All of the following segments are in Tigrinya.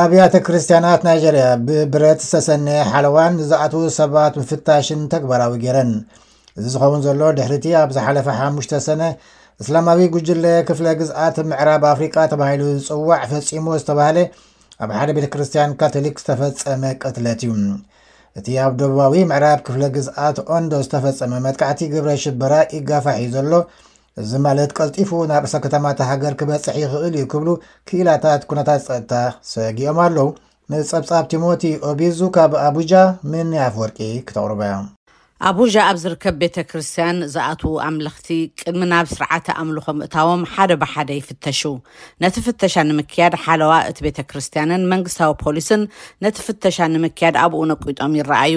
ኣብያተ ክርስትያናት ናይጀርያ ብብረት ዝተሰነየ ሓለዋን ንዝኣትዉ ሰባት ምፍታሽን ተግባራዊ ገይረን እዚ ዝኸውን ዘሎ ድሕሪቲ ኣብ ዝሓለፈ ሓሙሽተ ሰነ እስላማዊ ጉጅለ ክፍለ ግዝኣት ምዕራብ ኣፍሪቃ ተባሂሉ ዝፅዋዕ ፈፂሞ ዝተባሃለ ኣብ ሓደ ቤተ ክርስትያን ካቶሊክ ዝተፈፀመ ቅትለት እዩ እቲ ኣብ ደቡባዊ ምዕራብ ክፍለ ግዝኣት ኦንዶ ዝተፈፀመ መጥቃዕቲ ግብረ ሽበራ ይጋፋሕ እዩ ዘሎ እዚ ማለት ቀልጢፉ ናብ ርእሰ ከተማ እታ ሃገር ክበጽሕ ይኽእል እዩ ክብሉ ክኢላታት ኩነታት ጸጥታ ሰጊኦም ኣለዉ። ንጸብጻብ ቲሞቲ ኦቢዙ ካብ ኣቡጃ ምኒ ኣፍወርቂ ክተቕርቦያ። ኣቡጃ ኣብ ዝርከብ ቤተ ክርስትያን ዝኣትዉ ኣምለኽቲ ቅድሚ ናብ ስርዓተ ኣምልኾ ምእታዎም ሓደ ብሓደ ይፍተሹ። ነቲ ፍተሻ ንምክያድ ሓለዋ እቲ ቤተ ክርስትያንን መንግስታዊ ፖሊስን ነቲ ፍተሻ ንምክያድ ኣብኡ ነቊጦም ይረኣዩ።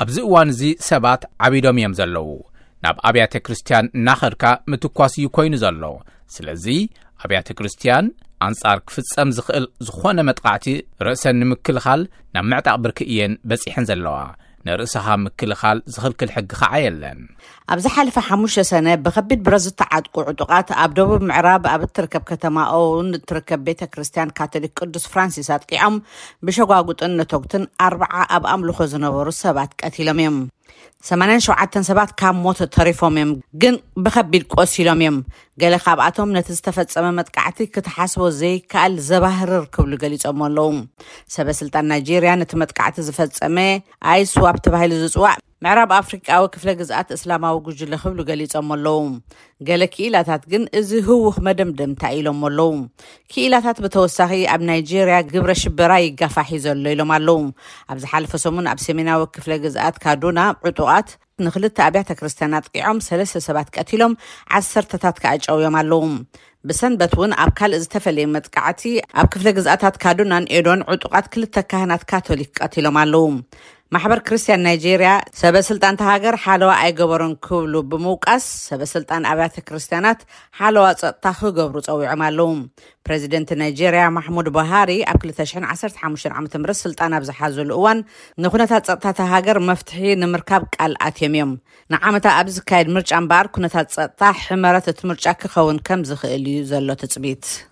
ኣብዚ እዋን እዚ ሰባት ዓቢዶም እዮም ዘለዉ። ናብ ኣብያተ ክርስትያን እናኸድካ ምትኳስ እዩ ኮይኑ ዘሎ። ስለዚ ኣብያተ ክርስትያን ኣንጻር ክፍጸም ዝኽእል ዝኾነ መጥቓዕቲ ርእሰን ንምክልኻል ናብ ምዕጣቕ ብርኪ እየን በጺሐን ዘለዋ። ንርእስኻ ምክልኻል ዝኽልክል ሕጊ ኸዓ የለን። ኣብ ዝሓለፈ ሓሙሽተ ሰነ ብከቢድ ብረት ዝተዓጥቁ ዕጡቓት ኣብ ደቡብ ምዕራብ ኣብ እትርከብ ከተማ ኦውን እትርከብ ቤተ ክርስትያን ካቶሊክ ቅዱስ ፍራንሲስ ኣጥቂዖም ብሸጓጉጥን ነቶግትን ኣርብዓ ኣብ ኣምልኾ ዝነበሩ ሰባት ቀቲሎም እዮም። 87 ሰባት ካብ ሞት ተሪፎም እዮም ግን ብከቢድ ቆሲሎም እዮም ገለ ካብኣቶም ነቲ ዝተፈፀመ መጥቃዕቲ ክትሓስቦ ዘይከኣል ዘባህርር ክብሉ ገሊፆሞ ኣለዉ ሰበስልጣን ናይጀርያ ነቲ መጥቃዕቲ ዝፈፀመ ኣይስዋብ ተባሂሉ ዝፅዋዕ ምዕራብ ኣፍሪቃዊ ክፍለ ግዝኣት እስላማዊ ጉጅለ ክብሉ ገሊጾሞ ኣለዉ። ገለ ክኢላታት ግን እዚ ህዉኽ መደምደምታ ኢሎሞ ኣለዉ። ክኢላታት ብተወሳኺ ኣብ ናይጀርያ ግብረ ሽበራ ይጋፋሕ እዩ ዘሎ ኢሎም ኣለዉ። ኣብ ዝሓለፈ ሰሙን ኣብ ሰሜናዊ ክፍለ ግዝኣት ካዱና ዕጡቓት ንክልተ ኣብያተ ክርስትያን ኣጥቂዖም ሰለስተ ሰባት ቀቲሎም ዓሰርተታት ከኣ ጨውዮም ኣለዉ። ብሰንበት እውን ኣብ ካልእ ዝተፈለየ መጥቃዕቲ ኣብ ክፍለ ግዝኣታት ካዱናን ኤዶን ዕጡቓት ክልተ ካህናት ካቶሊክ ቀቲሎም ኣለዉ። ማሕበር ክርስትያን ናይጀርያ ሰበ ስልጣን እታ ሃገር ሓለዋ ኣይገበሩን ክብሉ ብምውቃስ ሰበ ስልጣን ኣብያተ ክርስትያናት ሓለዋ ፀጥታ ክገብሩ ፀዊዖም ኣለዉ ፕረዚደንት ናይጀርያ ማሕሙድ ቡሃሪ ኣብ 215 ዓ ም ስልጣን ኣብ ዝሓዘሉ እዋን ንኩነታት ፀጥታ እታ ሃገር መፍትሒ ንምርካብ ቃል ኣትዮም እዮም ንዓመታ ኣብ ዝካየድ ምርጫ እምበኣር ኩነታት ፀጥታ ሕመረት እቲ ምርጫ ክኸውን ከም ዝኽእል እዩ ዘሎ ትፅቢት